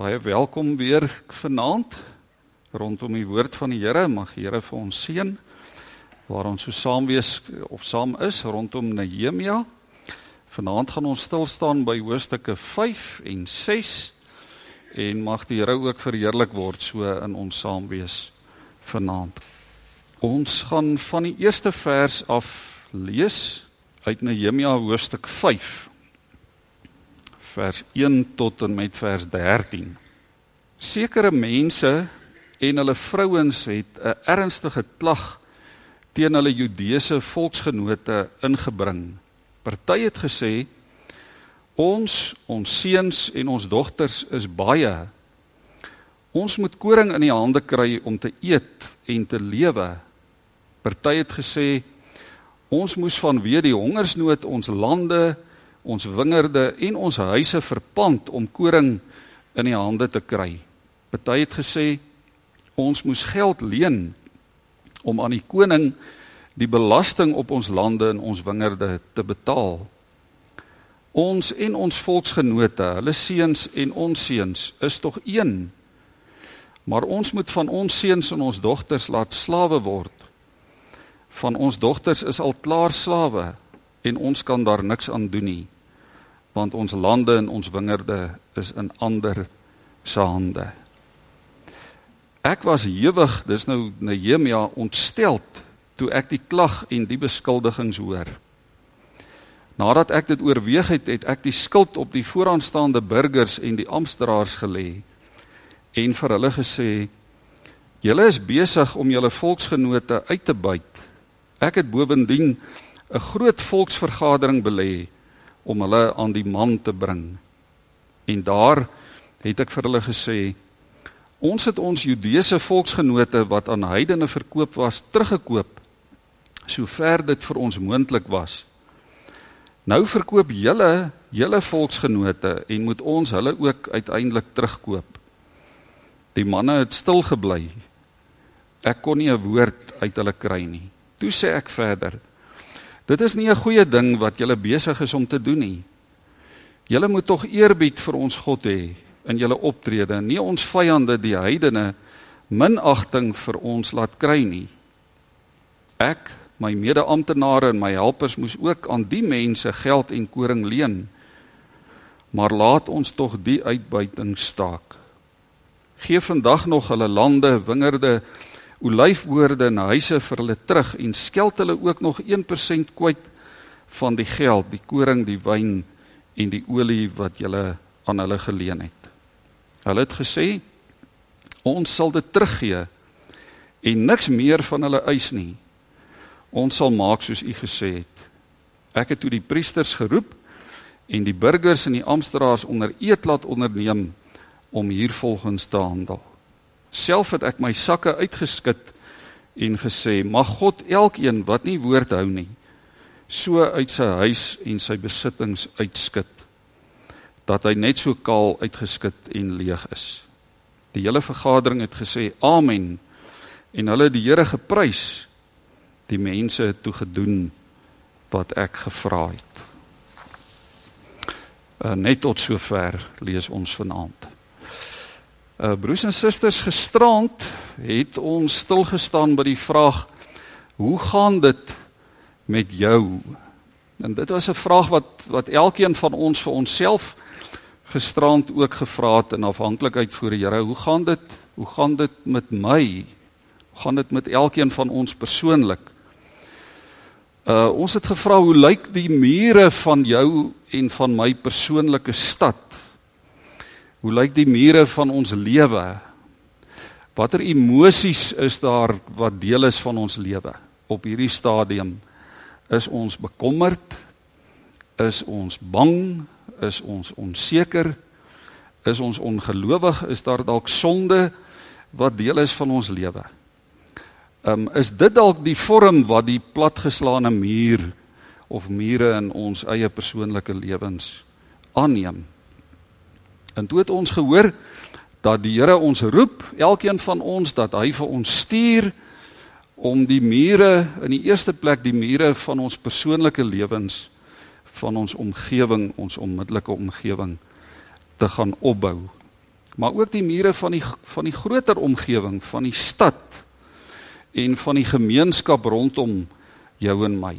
Baie welkom weer vanaand rondom die woord van die Here. Mag die Here vir ons seën waar ons so saam wees of saam is rondom Nehemia. Vanaand gaan ons stil staan by hoofstukke 5 en 6 en mag die Here ook verheerlik word so in ons saam wees vanaand. Ons gaan van die eerste vers af lees uit Nehemia hoofstuk 5 vers 1 tot en met vers 13. Sekere mense en hulle vrouens het 'n ernstige klag teen hulle Judeese volksgenote ingebring. Party het gesê ons ons seuns en ons dogters is baie. Ons moet koring in die hande kry om te eet en te lewe. Party het gesê ons moes vanweë die hongersnood ons lande ons wingerde en ons huise verpand om koring in die hande te kry. Party het gesê ons moes geld leen om aan die koning die belasting op ons lande en ons wingerde te betaal. Ons en ons volksgenote, hulle seuns en ons seuns is tog een. Maar ons moet van ons seuns en ons dogters laat slawe word. Van ons dogters is al klaar slawe en ons kan daar niks aan doen nie want ons lande en ons wingerde is in ander se hande. Ek was hewig, dis nou Nehemia ontsteld toe ek die klag en die beskuldigings hoor. Nadat ek dit oorweeg het, het ek die skuld op die vooraanstaande burgers en die amptenare gelê en vir hulle gesê: "Julle is besig om julle volksgenote uit te buit. Ek het bovendien 'n groot volksvergadering belê om hulle aan die man te bring. En daar het ek vir hulle gesê: "Ons het ons Judeese volksgenote wat aan heidene verkoop was, teruggekoop sover dit vir ons moontlik was. Nou verkoop julle julle volksgenote en moet ons hulle ook uiteindelik terugkoop." Die manne het stil gebly. Ek kon nie 'n woord uit hulle kry nie. Toe sê ek verder: Dit is nie 'n goeie ding wat julle besig is om te doen nie. Julle moet tog eerbied vir ons God hê in julle optrede, nie ons vyande die heidene minagting vir ons laat kry nie. Ek, my mede-amptenare en my helpers moes ook aan die mense geld en koring leen. Maar laat ons tog die uitbuiting staak. Geef vandag nog hulle lande, wingerde olyfoorde en huise vir hulle terug en skeld hulle ook nog 1% kwyt van die geld, die koring, die wyn en die olie wat julle aan hulle geleen het. Hulle het gesê ons sal dit teruggee en niks meer van hulle eis nie. Ons sal maak soos u gesê het. Ek het toe die priesters geroep en die burgers en die amptenare onder eed laat onderneem om hiervolgens te handel. Self het ek my sakke uitgeskit en gesê: "Mag God elkeen wat nie woord hou nie, so uit sy huis en sy besittings uitskit dat hy net so kaal uitgeskit en leeg is." Die hele vergadering het gesê: "Amen." En hulle die Here geprys. Die mense het toe gedoen wat ek gevra het. Uh, net tot sover lees ons vanaand. Uh broers en susters gisterand het ons stil gestaan by die vraag hoe gaan dit met jou? En dit was 'n vraag wat wat elkeen van ons vir onsself gisterand ook gevra het in afhanklikheid voor die Here. Hoe gaan dit? Hoe gaan dit met my? Hoe gaan dit met elkeen van ons persoonlik? Uh ons het gevra hoe lyk die mure van jou en van my persoonlike stad? Hoe lyk die mure van ons lewe? Watter emosies is daar wat deel is van ons lewe op hierdie stadium? Is ons bekommerd? Is ons bang? Is ons onseker? Is ons ongelowig? Is daar dalk sonde wat deel is van ons lewe? Um is dit dalk die vorm wat die platgeslaane muur of mure in ons eie persoonlike lewens aanneem? En toe het ons gehoor dat die Here ons roep, elkeen van ons dat hy vir ons stuur om die mure in die eerste plek die mure van ons persoonlike lewens van ons omgewing, ons onmiddellike omgewing te gaan opbou. Maar ook die mure van die van die groter omgewing, van die stad en van die gemeenskap rondom jou en my.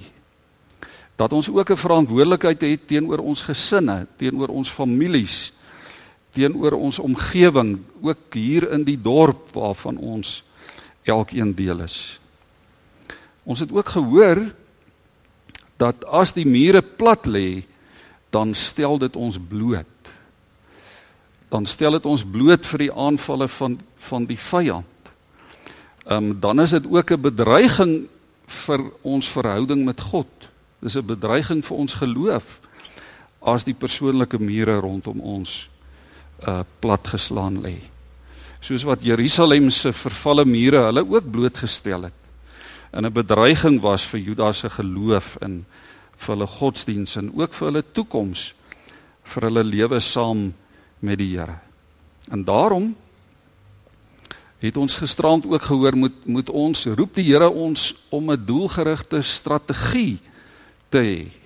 Dat ons ook 'n verantwoordelikheid het teenoor ons gesinne, teenoor ons families, teenoor ons omgewing, ook hier in die dorp waarvan ons elkeen deel is. Ons het ook gehoor dat as die mure plat lê, dan stel dit ons bloot. Dan stel dit ons bloot vir die aanvalle van van die vyand. Ehm um, dan is dit ook 'n bedreiging vir ons verhouding met God. Dis 'n bedreiging vir ons geloof as die persoonlike mure rondom ons uh platgeslaan lê. Soos wat Jerusalem se vervalle mure hulle ook blootgestel het. En 'n bedreiging was vir Juda se geloof in vir hulle godsdiens en ook vir hulle toekoms vir hulle lewe saam met die Here. En daarom het ons gisterand ook gehoor moet moet ons roep die Here ons om 'n doelgerigte strategie te hê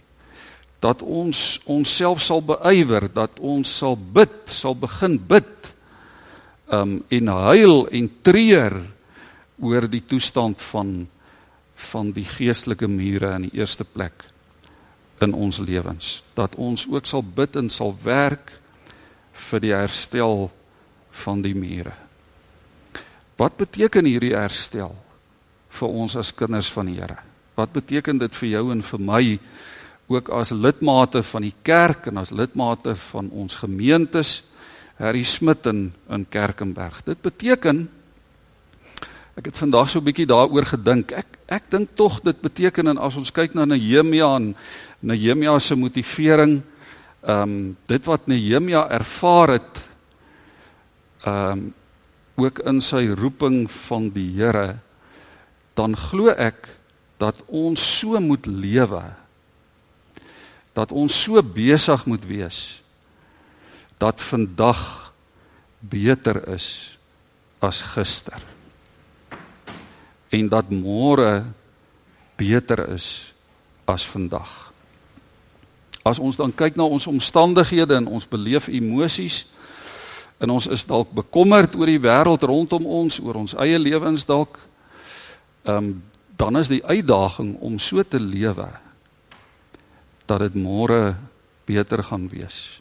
dat ons onsself sal beywer dat ons sal bid sal begin bid um en huil en treur oor die toestand van van die geestelike mure in die eerste plek in ons lewens dat ons ook sal bid en sal werk vir die herstel van die mure Wat beteken hierdie herstel vir ons as kinders van die Here? Wat beteken dit vir jou en vir my ook as lidmate van die kerk en as lidmate van ons gemeentes Harry Smit in in Kerkenberg? Dit beteken ek het vandag so 'n bietjie daaroor gedink. Ek ek dink tog dit beteken en as ons kyk na Nehemia en Nehemia se motivering, ehm um, dit wat Nehemia ervaar het ehm um, ook in sy roeping van die Here, dan glo ek dat ons so moet lewe. Dat ons so besig moet wees dat vandag beter is as gister. En dat môre beter is as vandag. As ons dan kyk na ons omstandighede en ons beleef emosies, en ons is dalk bekommerd oor die wêreld rondom ons, oor ons eie lewens dalk. Ehm um, dan is die uitdaging om so te lewe dat dit môre beter gaan wees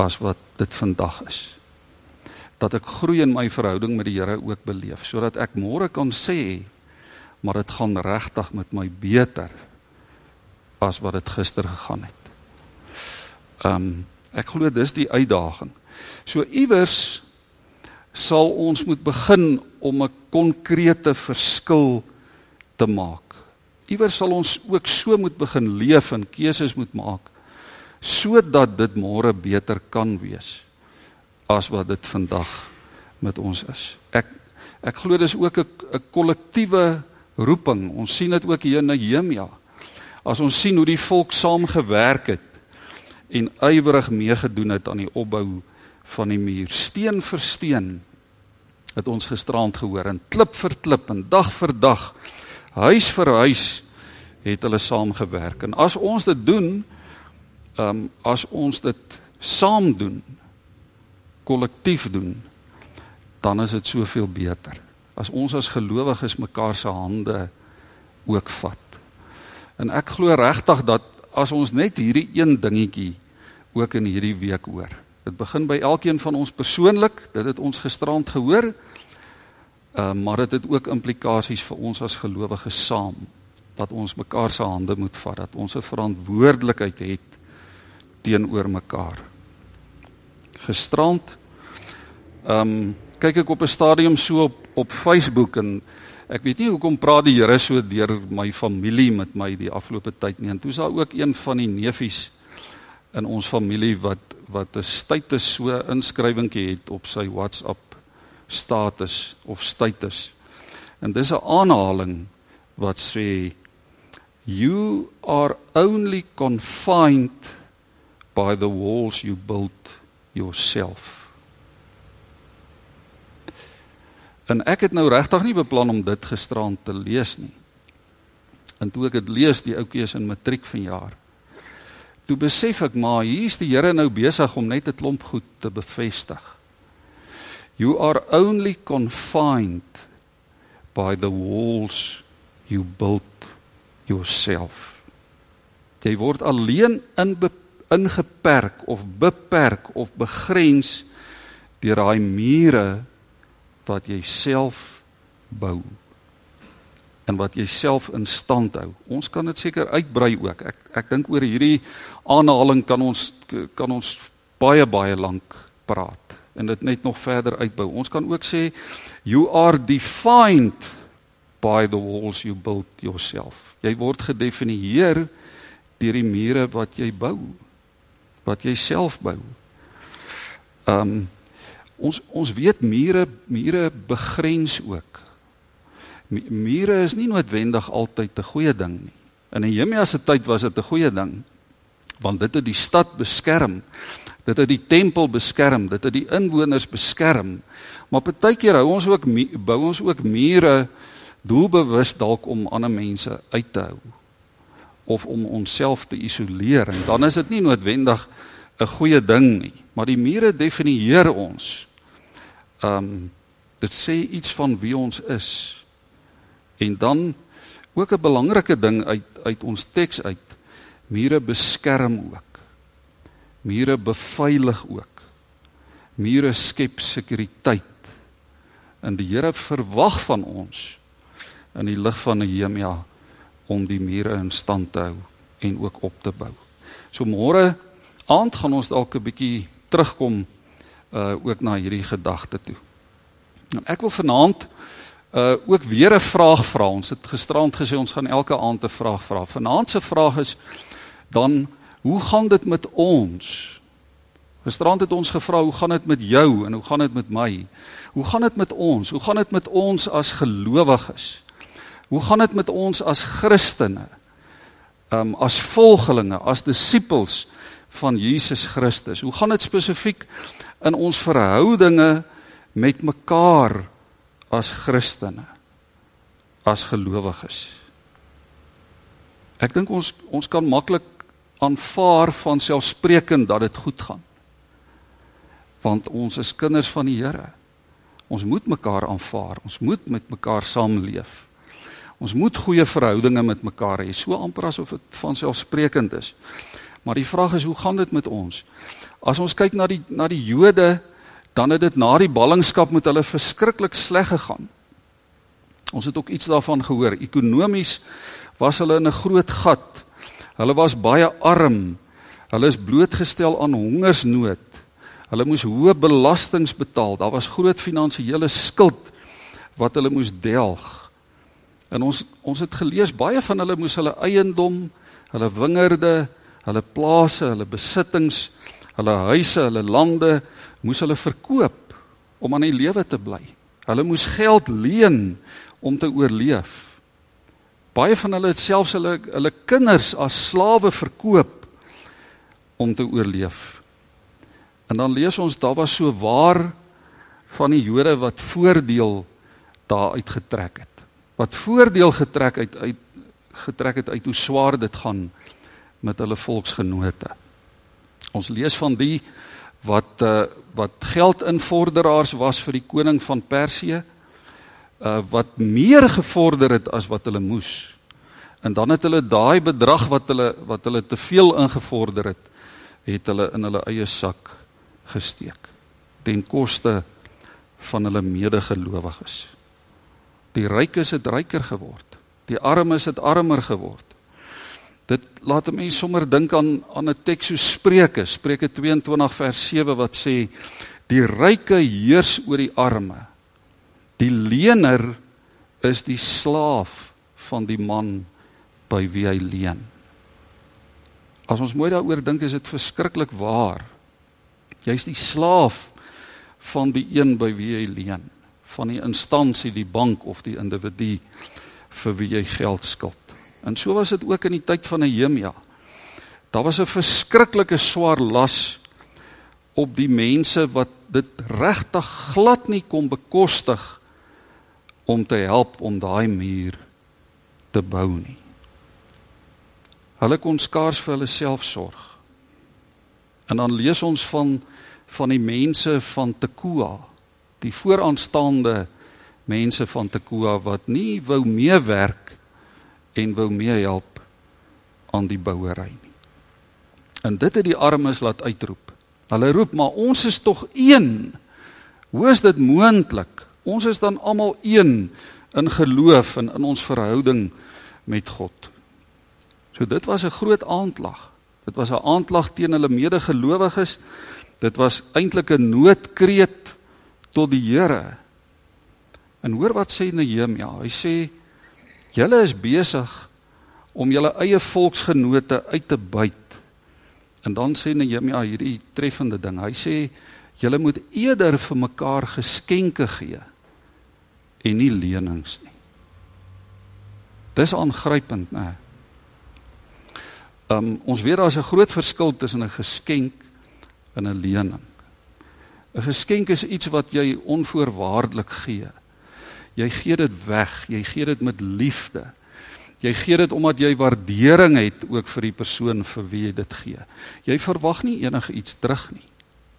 as wat dit vandag is. Dat ek groei in my verhouding met die Here ook beleef sodat ek môre kan sê maar dit gaan regtig met my beter as wat dit gister gegaan het. Ehm um, ek glo dis die uitdaging. So iewers sal ons moet begin om 'n konkrete verskil te maak. Iewers sal ons ook so moet begin leef en keuses moet maak sodat dit môre beter kan wees as wat dit vandag met ons is. Ek ek glo dis ook 'n kollektiewe roeping. Ons sien dit ook hier in Nehemia. As ons sien hoe die volk saamgewerk het en ywerig meegedoen het aan die opbou van die muur steen vir steen het ons gisterand gehoor en klip vir klip en dag vir dag huis vir huis het hulle saamgewerk. En as ons dit doen ehm um, as ons dit saam doen kollektief doen dan is dit soveel beter. As ons as gelowiges mekaar se hande ook vat. En ek glo regtig dat as ons net hierdie een dingetjie ook in hierdie week hoor. Dit begin by elkeen van ons persoonlik, dit het ons gisterand gehoor. Uh, maar dit het ook implikasies vir ons as gelowiges saam dat ons mekaar se hande moet vat, dat ons 'n verantwoordelikheid het teenoor mekaar. Gisterand ehm um, kyk ek op 'n stadium so op op Facebook en ek weet nie hoekom praat die Here so deur my familie met my die afgelope tyd nie. En toe is daar ook een van die neefies in ons familie wat wat 'n status so inskrywingkie het op sy WhatsApp status of status. En dis 'n aanhaling wat sê you are only confined by the walls you built yourself. En ek het nou regtig nie beplan om dit gisterand te lees nie. En toe ek dit lees, die ouetjie is in matriek vanjaar toe besef ek maar hier's die Here nou besig om net 'n klomp goed te bevestig. You are only confined by the walls you built yourself. Jy word alleen in ingeperk of beperk of begrens deur daai mure wat jy self bou en wat jy self in stand hou. Ons kan dit seker uitbrei ook. Ek ek dink oor hierdie aanhaling kan ons kan ons baie baie lank praat en dit net nog verder uitbou. Ons kan ook sê you are defined by the walls you built yourself. Jy word gedefinieer deur die mure wat jy bou. Wat jy self bou. Um ons ons weet mure mure begrens ook. Mure is nie noodwendig altyd 'n goeie ding nie. In Nehemia se tyd was dit 'n goeie ding want dit het die stad beskerm. Dit het die tempel beskerm, dit het die inwoners beskerm. Maar partykeer hou ons ook bou ons ook mure doelbewus dalk om ander mense uit te hou of om onsself te isoleer en dan is dit nie noodwendig 'n goeie ding nie, maar die mure definieer ons. Ehm um, dit sê iets van wie ons is. En dan ook 'n belangrike ding uit uit ons teks uit. Mure beskerm ook. Mure beveilig ook. Mure skep sekuriteit. En die Here verwag van ons in die lig van Nehemia om die mure in stand te hou en ook op te bou. So môre aand gaan ons dalk 'n bietjie terugkom uh ook na hierdie gedagte toe. En ek wil vanaand uh ook weer 'n vraag vra. Ons het gisterand gesê ons gaan elke aand 'n vraag vra. Vanaand se vraag is dan hoe gaan dit met ons? Gisterand het ons gevra hoe gaan dit met jou en hoe gaan dit met my? Hoe gaan dit met ons? Hoe gaan dit met ons as gelowiges? Hoe gaan dit met ons as Christene? Um as volgelinge, as disippels van Jesus Christus. Hoe gaan dit spesifiek in ons verhoudinge met mekaar as Christene? As gelowiges. Ek dink ons ons kan maklik aanvaar van selfspreekend dat dit goed gaan. Want ons is kinders van die Here. Ons moet mekaar aanvaar. Ons moet met mekaar saamleef. Ons moet goeie verhoudinge met mekaar hê, so amper asof dit van selfsprekend is. Maar die vraag is, hoe gaan dit met ons? As ons kyk na die na die Jode, dan het dit na die ballingskap met hulle verskriklik sleg gegaan. Ons het ook iets daarvan gehoor. Ekonomies was hulle in 'n groot gat. Hulle was baie arm. Hulle is blootgestel aan hongersnood. Hulle moes hoë belastings betaal. Daar was groot finansiële skuld wat hulle moes delg. En ons ons het gelees baie van hulle moes hulle eiendom, hulle wingerde, hulle plase, hulle besittings, hulle huise, hulle lande moes hulle verkoop om aan die lewe te bly. Hulle moes geld leen om te oorleef. Baie van hulle het selfs hulle hulle kinders as slawe verkoop om te oorleef. En dan lees ons daar was so waar van die Jode wat voordeel daar uitgetrek het wat voordeel getrek uit uit getrek het uit hoe swaar dit gaan met hulle volksgenote. Ons lees van die wat uh, wat geldinvorderaars was vir die koning van Persië uh, wat meer gevorder het as wat hulle moes. En dan het hulle daai bedrag wat hulle wat hulle te veel ingevorder het, het hulle in hulle eie sak gesteek ten koste van hulle medegelowiges. Die rykes het ryker geword. Die armes het armer geword. Dit laat 'n mens sommer dink aan aan 'n teks so Spreuke, Spreuke 22 vers 7 wat sê die ryke heers oor die arme. Die lener is die slaaf van die man by wie hy leen. As ons mooi daaroor dink, is dit verskriklik waar. Jy's die slaaf van die een by wie jy leen van die instansie, die bank of die individu vir wie jy geld skuld. En so was dit ook in die tyd van Nehemia. Daar was 'n verskriklike swaar las op die mense wat dit regtig glad nie kon bekostig om te help om daai muur te bou nie. Hulle kon skaars vir hulle self sorg. En dan lees ons van van die mense van Tekoa die vooraanstaande mense van Tekoa wat nie wou meewerk en wou meehelp aan die bouery nie. En dit het die armes laat uitroep. Hulle roep maar ons is tog een. Hoe is dit moontlik? Ons is dan almal een in geloof en in ons verhouding met God. So dit was 'n groot aanklag. Dit was 'n aanklag teen hulle medegelowiges. Dit was eintlik 'n noodkreet tot die Here. En hoor wat sê Nehemia? Hy sê julle is besig om julle eie volksgenote uit te byt. En dan sê Nehemia hierdie treffende ding. Hy sê julle moet eerder vir mekaar geskenke gee en nie lenings nie. Dis aangrypend, né? Um ons weet daar's 'n groot verskil tussen 'n geskenk en 'n lening. 'n Geskenk is iets wat jy onvoorwaardelik gee. Jy gee dit weg, jy gee dit met liefde. Jy gee dit omdat jy waardering het ook vir die persoon vir wie jy dit gee. Jy verwag nie enige iets terug nie.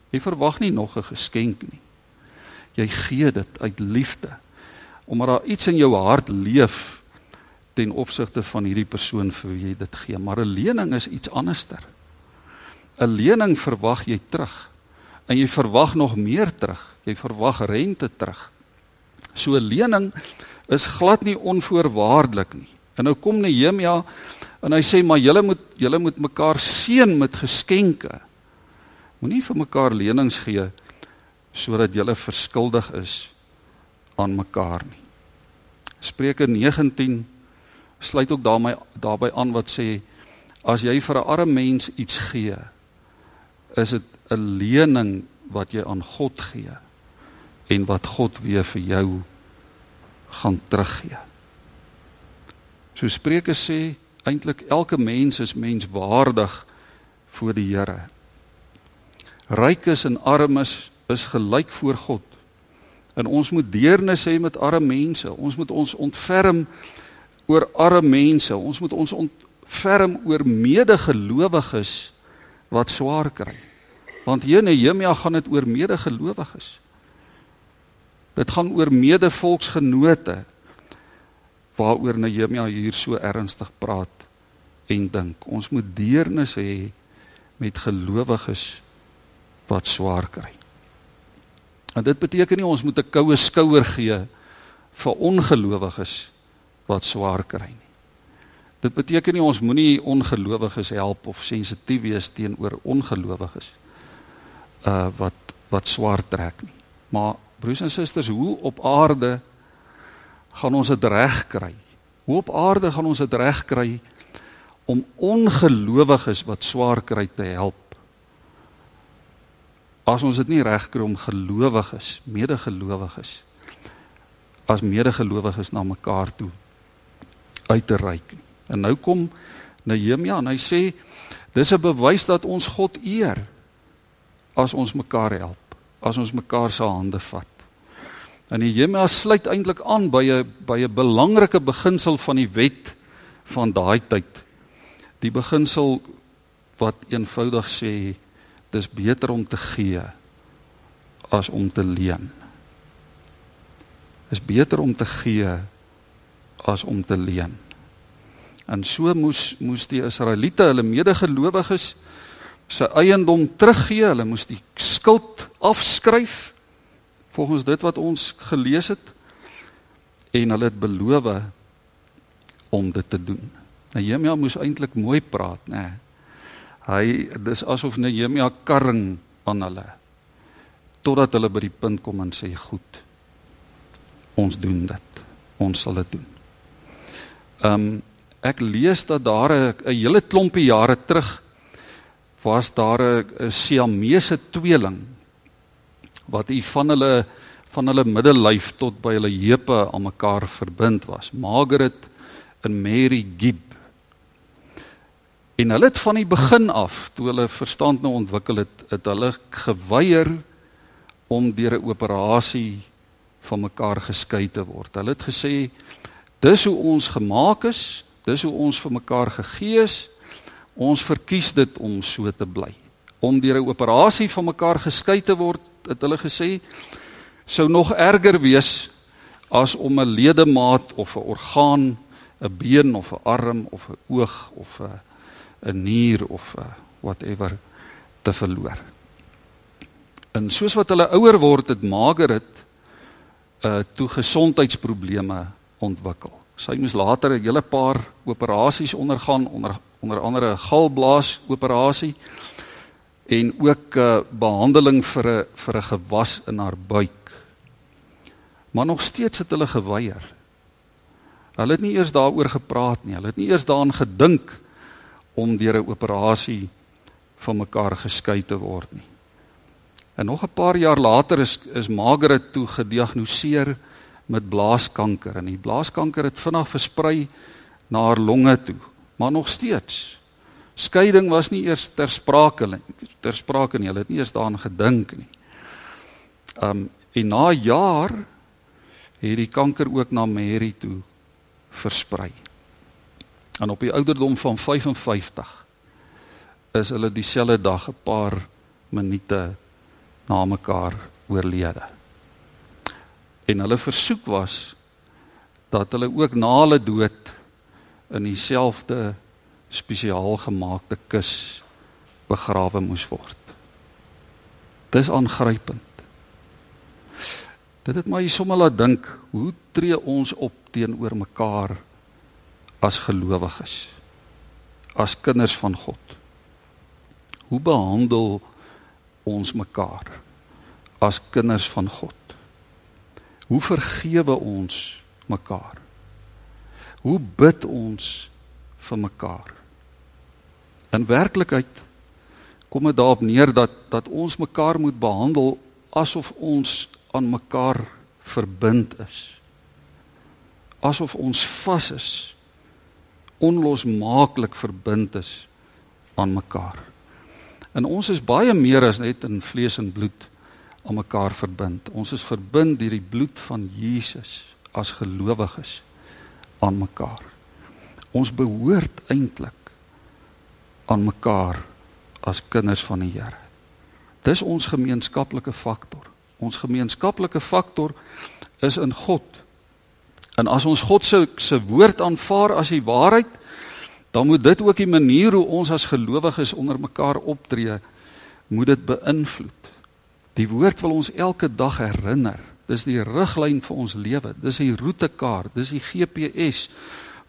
Jy verwag nie nog 'n geskenk nie. Jy gee dit uit liefde omdat daar iets in jou hart leef ten opsigte van hierdie persoon vir wie jy dit gee. Maar 'n lening is iets anderster. 'n Lening verwag jy terug en jy verwag nog meer terug. Jy verwag rente terug. So 'n lening is glad nie onvoorwaardelik nie. En nou kom Nehemia en hy sê maar julle moet julle moet mekaar seën met geskenke. Moenie vir mekaar lenings gee sodat julle verskuldig is aan mekaar nie. Spreuke 19 sluit ook daarmee daarbey aan wat sê as jy vir 'n arme mens iets gee is dit 'n lening wat jy aan God gee en wat God weer vir jou gaan teruggee. So Spreuke sê eintlik elke mens is menswaardig voor die Here. Rykes en armes is gelyk voor God. En ons moet deernis hê met arme mense. Ons moet ons ontferm oor arme mense. Ons moet ons ontferm oor medegelowiges wat swaar kry. Want hier in Nehemia gaan dit oor medegelowiges. Dit gaan oor medevolksgenote waaroor Nehemia hier so ernstig praat en dink. Ons moet deernis hê met gelowiges wat swaar kry. En dit beteken nie ons moet 'n koue skouer gee vir ongelowiges wat swaar kry nie. Dit beteken nie ons moenie ongelowiges help of sensitief wees teenoor ongelowiges uh wat wat swaar trek nie. Maar broers en susters, hoe op aarde gaan ons dit reg kry? Hoe op aarde gaan ons dit reg kry om ongelowiges wat swaar kry te help? As ons dit nie reg kry om gelowiges, medegelowiges as medegelowiges na mekaar toe uit te reik. En nou kom Nehemia en hy sê dis 'n bewys dat ons God eer as ons mekaar help, as ons mekaar se hande vat. En Nehemia sluit eintlik aan by 'n by 'n belangrike beginsel van die wet van daai tyd. Die beginsel wat eenvoudig sê dis beter om te gee as om te leen. Is beter om te gee as om te leen. En so moes moes die Israeliete hulle medegelowiges se eiendom teruggee, hulle moes die skuld afskryf volgens dit wat ons gelees het en hulle het beloof om dit te doen. Nehemia moes eintlik mooi praat, nê. Nee. Hy dis asof Nehemia karring aan hulle totdat hulle by die punt kom en sê goed. Ons doen dit. Ons sal dit doen. Ehm um, ek lees dat daar 'n hele klompie jare terug was daar 'n Siamese tweeling wat u van hulle van hulle middellyf tot by hulle heupe aan mekaar verbind was. Margaret en Mary Gibb. En hulle het van die begin af, toe hulle verstand nou ontwikkel het, het hulle geweier om deur 'n operasie van mekaar geskei te word. Hulle het gesê Dis hoe ons gemaak is, dis hoe ons vir mekaar gegee is. Ons verkies dit om so te bly. Om deur 'n operasie van mekaar geskei te word, het hulle gesê, sou nog erger wees as om 'n ledemaat of 'n orgaan, 'n been of 'n arm of 'n oog of 'n 'n nier of 'n whatever te verloor. En soos wat hulle ouer word, het Margaret uh toe gesondheidsprobleme ontwikkel. Sy moes later 'n hele paar operasies ondergaan onder onder andere 'n galblaas operasie en ook 'n uh, behandeling vir 'n vir 'n gewas in haar buik. Maar nog steeds het hulle geweier. Hulle het nie eers daaroor gepraat nie. Hulle het nie eers daaraan gedink om deur 'n operasie van mekaar geskei te word nie. En nog 'n paar jaar later is is Margaret toe gediagnoseer met blaaskanker en die blaaskanker het vinnig versprei na haar longe toe. Maar nog steeds skeiding was nie eers ter sprake nie. Ter sprake nie. Hulle het nie eers daaraan gedink nie. Um en na jaar het die kanker ook na Mary toe versprei. En op die ouderdom van 55 is hulle dieselfde dag 'n paar minute na mekaar oorlede. En hulle versoek was dat hulle ook na hulle dood in dieselfde spesiaal gemaakte kus begrawe moes word. Dis aangrypend. Dit het my sommer laat dink, hoe tree ons op teenoor mekaar as gelowiges? As kinders van God? Hoe behandel ons mekaar as kinders van God? Hoe vergewe ons mekaar? Hoe bid ons vir mekaar? In werklikheid kom dit daarop neer dat dat ons mekaar moet behandel asof ons aan mekaar verbind is. Asof ons vas is. Onlosmaaklik verbind is aan mekaar. En ons is baie meer as net in vlees en bloed aan mekaar verbind. Ons is verbind deur die bloed van Jesus as gelowiges aan mekaar. Ons behoort eintlik aan mekaar as kinders van die Here. Dis ons gemeenskaplike faktor. Ons gemeenskaplike faktor is in God. En as ons God se se woord aanvaar as die waarheid, dan moet dit ook die manier hoe ons as gelowiges onder mekaar optree, moet dit beïnvloed. Die woord wil ons elke dag herinner. Dis die riglyn vir ons lewe. Dis die roetekaart, dis die GPS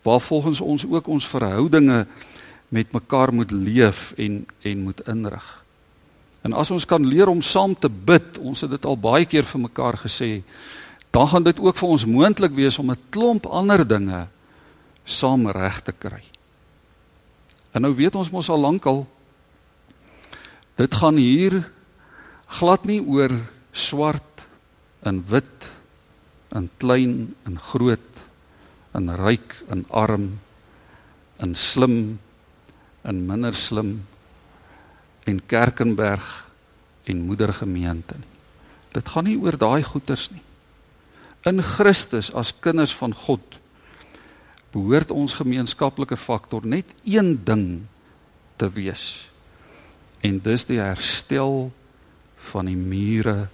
waar volgens ons ook ons verhoudinge met mekaar moet leef en en moet inrig. En as ons kan leer om saam te bid, ons het dit al baie keer vir mekaar gesê, dan gaan dit ook vir ons moontlik wees om 'n klomp ander dinge saam reg te kry. En nou weet ons mos al lankal dit gaan hier glad nie oor swart en wit en klein en groot en ryk en arm en slim en minder slim en Kerkenberg en moedergemeente nie. Dit gaan nie oor daai goeters nie. In Christus as kinders van God behoort ons gemeenskaplike faktor net een ding te wees. En dis die herstel van die mure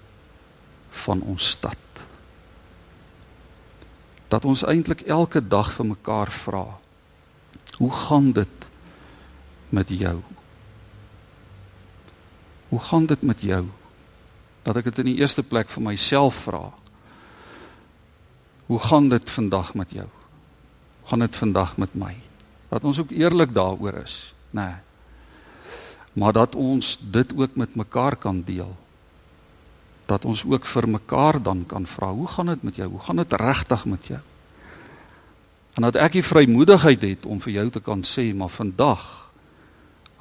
van ons stad. Dat ons eintlik elke dag vir mekaar vra. Hoe gaan dit met jou? Hoe gaan dit met jou? Dat ek dit in die eerste plek vir myself vra. Hoe gaan dit vandag met jou? Hoe gaan dit vandag met my? Dat ons ook eerlik daaroor is, nê. Nee. Maar dat ons dit ook met mekaar kan deel. Dat ons ook vir mekaar dan kan vra, hoe gaan dit met jou? Hoe gaan dit regtig met jou? En dat ek die vrymoedigheid het om vir jou te kan sê, maar vandag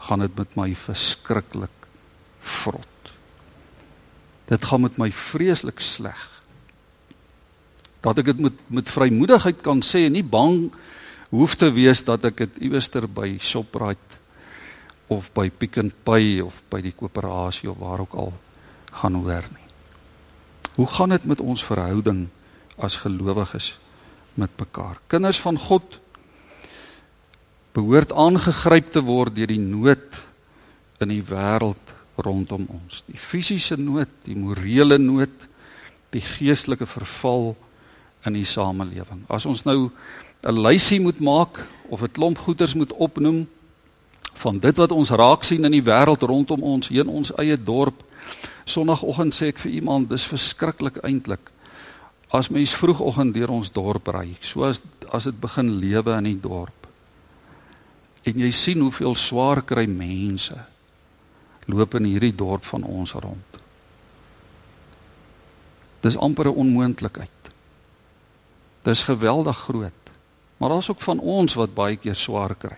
gaan dit met my verskriklik vrot. Dit gaan met my vreeslik sleg. Dat ek dit met met vrymoedigheid kan sê en nie bang hoef te wees dat ek dit iewerster by Shoprite of by Pick n Pay of by die koöperasie of waar ook al gaan hoor nie. Hoe gaan dit met ons verhouding as gelowiges met mekaar? Kinders van God behoort aangegryp te word deur die nood in die wêreld rondom ons. Die fisiese nood, die morele nood, die geestelike verval in die samelewing. As ons nou 'n lysie moet maak of 'n klomp goeders moet opnoem van dit wat ons raak sien in die wêreld rondom ons, hier in ons eie dorp. Sondagoggend sê ek vir iemand, dis verskriklik eintlik. As mens vroegoggend deur ons dorp ry, soos as dit begin lewe in die dorp. En jy sien hoeveel swaar kry mense loop in hierdie dorp van ons rond. Dis amper 'n onmoontlikheid. Dis geweldig groot. Maar daar's ook van ons wat baie keer swaar kry.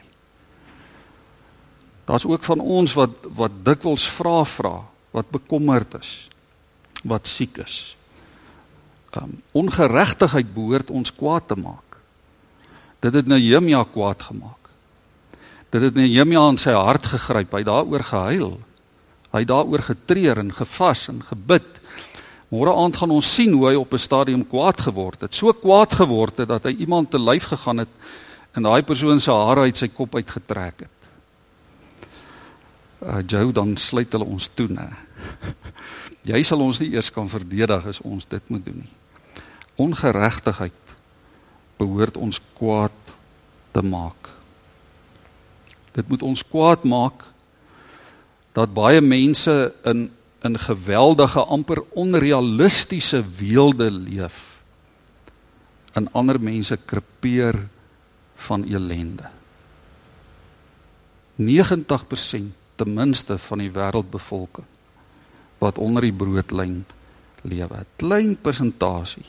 Daar's ook van ons wat wat dikwels vra vra, wat bekommerd is, wat siek is. Um ongeregtigheid behoort ons kwaad te maak. Dit het Nehemia kwaad gemaak. Dit het Nehemia in sy hart gegryp, hy daaroor gehuil. Hy daaroor getreur en gevas en gebid. Môre aand gaan ons sien hoe hy op 'n stadium kwaad geword het. So kwaad geword het dat hy iemand te lyf gegaan het en daai persoon se hare uit sy kop uitgetrek het. Uh Jou dan sluit hulle ons toe, né? Jy sal ons nie eers kan verdedig as ons dit moet doen nie. Ongeregtigheid behoort ons kwaad te maak. Dit moet ons kwaad maak dat baie mense in in geweldige amper onrealistiese weelde leef. In ander mense krepeer van elende 90% ten minste van die wêreldbevolking wat onder die broodlyn lewe. 'n klein persentasie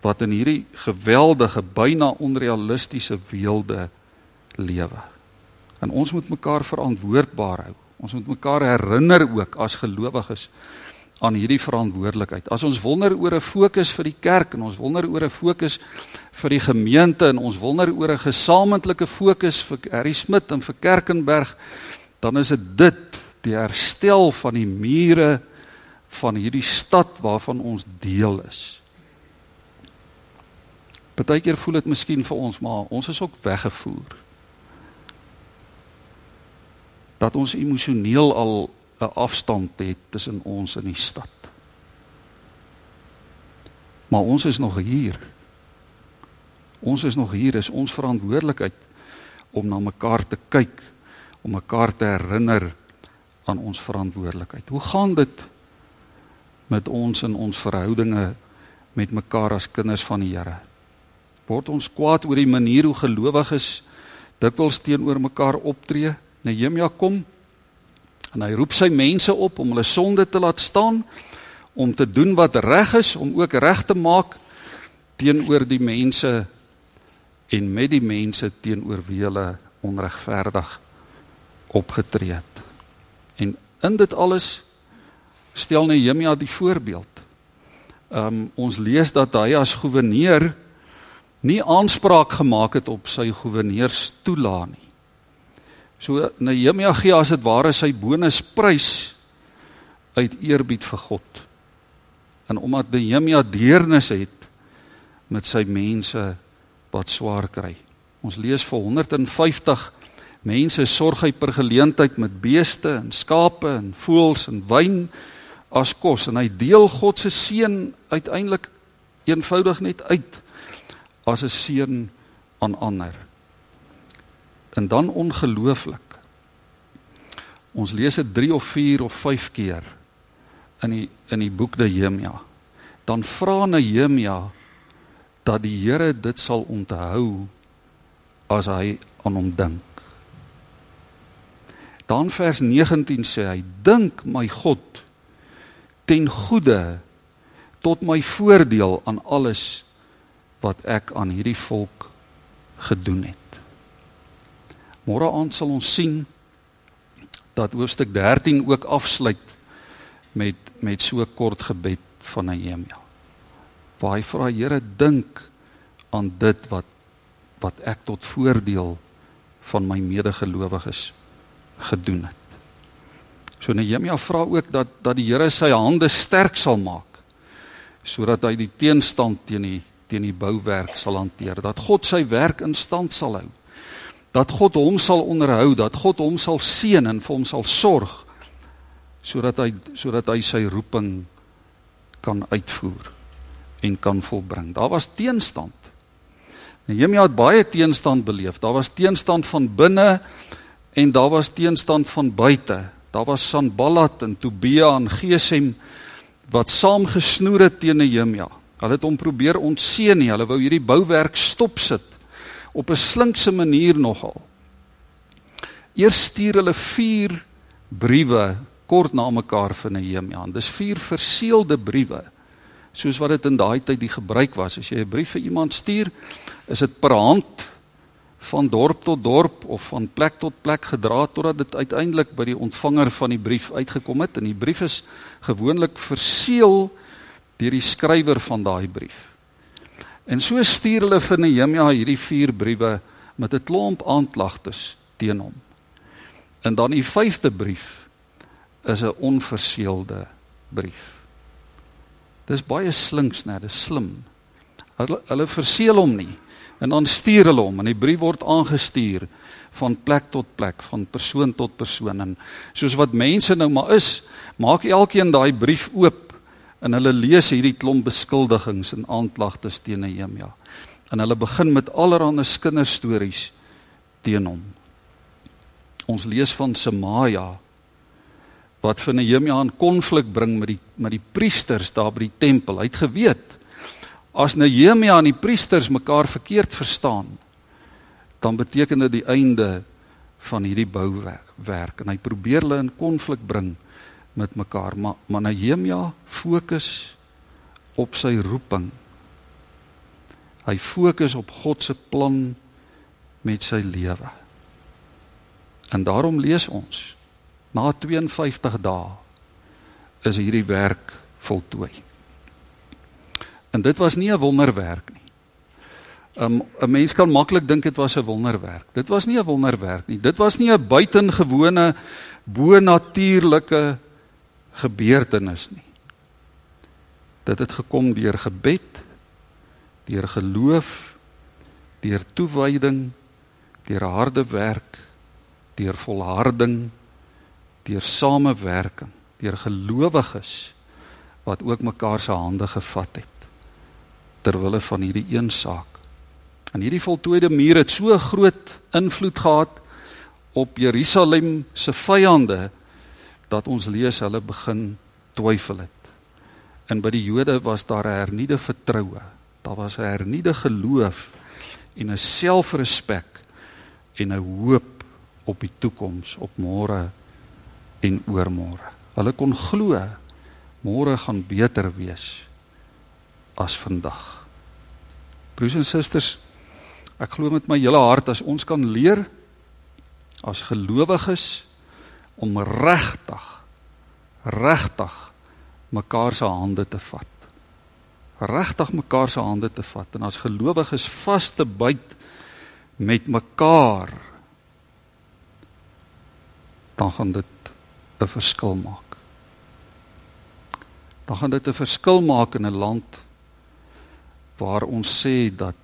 wat in hierdie geweldige byna onrealistiese weelde lewe. En ons moet mekaar verantwoordbaar hou Ons moet mekaar herinner ook as gelowiges aan hierdie verantwoordelikheid. As ons wonder oor 'n fokus vir die kerk en ons wonder oor 'n fokus vir die gemeente en ons wonder oor 'n gesamentlike fokus vir Harry Smit en vir Kerkenberg, dan is dit dit die herstel van die mure van hierdie stad waarvan ons deel is. Partykeer voel dit miskien vir ons maar ons is ook weggevoer dat ons emosioneel al 'n afstand het tussen ons en die stad. Maar ons is nog hier. Ons is nog hier, is ons verantwoordelikheid om na mekaar te kyk, om mekaar te herinner aan ons verantwoordelikheid. Hoe gaan dit met ons in ons verhoudinge met mekaar as kinders van die Here? Word ons kwaad oor die manier hoe gelowiges dikwels teenoor mekaar optree? Nehemia kom en hy roep sy mense op om hulle sonde te laat staan om te doen wat reg is om ook reg te maak teenoor die mense en met die mense teenoor wie hulle onregverdig opgetree het. En in dit alles stel Nehemia die voorbeeld. Um ons lees dat hy as goewerneur nie aanspraak gemaak het op sy goewerneurstoelaat nie. So Nehemia gee as dit ware sy bonusprys uit eerbied vir God. En omdat Nehemia deernis het met sy mense wat swaar kry. Ons lees vir 150 mense sorg hy per geleentheid met beeste en skape en voëls en wyn as kos en hy deel God se seën uiteindelik eenvoudig net uit as 'n seën aan ander en dan ongelooflik. Ons lees dit 3 of 4 of 5 keer in die in die boek Nehemia. Dan vra Nehemia dat die Here dit sal onthou as hy aan hom dink. Dan vers 19 sê hy: "Dink my God ten goeie tot my voordeel aan alles wat ek aan hierdie volk gedoen het." Môre aand sal ons sien dat hoofstuk 13 ook afsluit met met so 'n kort gebed van Nehemia. Waar hy vra Here dink aan dit wat wat ek tot voordeel van my medegelowiges gedoen het. So Nehemia vra ook dat dat die Here sy hande sterk sal maak sodat hy die teenstand teen die teen die bouwerk sal hanteer, dat God sy werk in stand sal hou dat God hom sal onderhou, dat God hom sal seën en vir hom sal sorg sodat hy sodat hy sy roeping kan uitvoer en kan volbring. Daar was teenstand. Nehemia het baie teenstand beleef. Daar was teenstand van binne en daar was teenstand van buite. Daar was Sanballat en Tobia en Gesem wat saamgesnoer het teen Nehemia. Hulle het hom probeer ontseën nie. Hulle wou hierdie bouwerk stopsit op 'n slinkse manier nogal. Eers stuur hulle 4 briewe kort na mekaar vir Nehemia. Dis 4 verseelde briewe soos wat dit in daai tyd die gebruik was. As jy 'n brief vir iemand stuur, is dit per hand van dorp tot dorp of van plek tot plek gedra totdat dit uiteindelik by die ontvanger van die brief uitgekom het en die brief is gewoonlik verseël deur die skrywer van daai brief. En so stuur hulle vir Nehemia hierdie vier briewe met 'n klomp aanklagtes teen hom. En dan die vyfde brief is 'n onverseelde brief. Dis baie slinks, né? Dis slim. Hulle hulle verseël hom nie. En dan stuur hulle hom en die brief word aangestuur van plek tot plek, van persoon tot persoon en soos wat mense nou maar is, maak elkeen daai brief oop en hulle lees hierdie klomp beskuldigings en aanklagtes teen Nehemia. En hulle begin met allerlei kinderstories teen hom. Ons lees van Semaja wat vir Nehemia 'n konflik bring met die met die priesters daar by die tempel. Hy het geweet As Nehemia en die priesters mekaar verkeerd verstaan, dan beteken dit die einde van hierdie bouwerk en hy probeer hulle in konflik bring met mekaar, maar, maar Nehemia fokus op sy roeping. Hy fokus op God se plan met sy lewe. En daarom lees ons na 52 dae is hierdie werk voltooi. En dit was nie 'n wonderwerk nie. Um, 'n mens kan maklik dink dit was 'n wonderwerk. Dit was nie 'n wonderwerk nie. Dit was nie 'n buitengewone bo-natuurlike gebeurtenis nie. Dit het gekom deur gebed, deur geloof, deur toewyding, deur harde werk, deur volharding, deur samewerking, deur gelowiges wat ook mekaar se hande gevat het ter wille van hierdie een saak. En hierdie voltooide muur het so groot invloed gehad op Jerusalem se vyande dat ons lees hulle begin twyfel het. En by die Jode was daar 'n hernieude vertroue. Daar was 'n hernieude geloof en 'n selfrespek en 'n hoop op die toekoms, op môre en oormôre. Hulle kon glo môre gaan beter wees as vandag. Broers en susters, ek glo met my hele hart as ons kan leer as gelowiges om regtig regtig mekaar se hande te vat. Regtig mekaar se hande te vat en as gelowiges vas te byt met mekaar dan gaan dit 'n verskil maak. Dan gaan dit 'n verskil maak in 'n land waar ons sê dat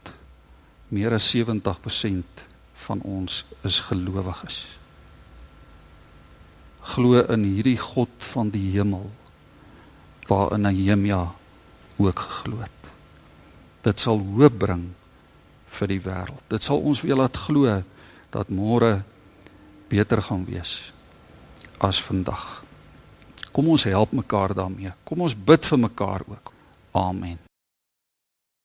meer as 70% van ons is gelowiges. Glo in hierdie God van die hemel waarin Nehemia ook geglo het. Dit sal hoop bring vir die wêreld. Dit sal ons weer laat glo dat môre beter gaan wees as vandag. Kom ons help mekaar daarmee. Kom ons bid vir mekaar ook. Amen.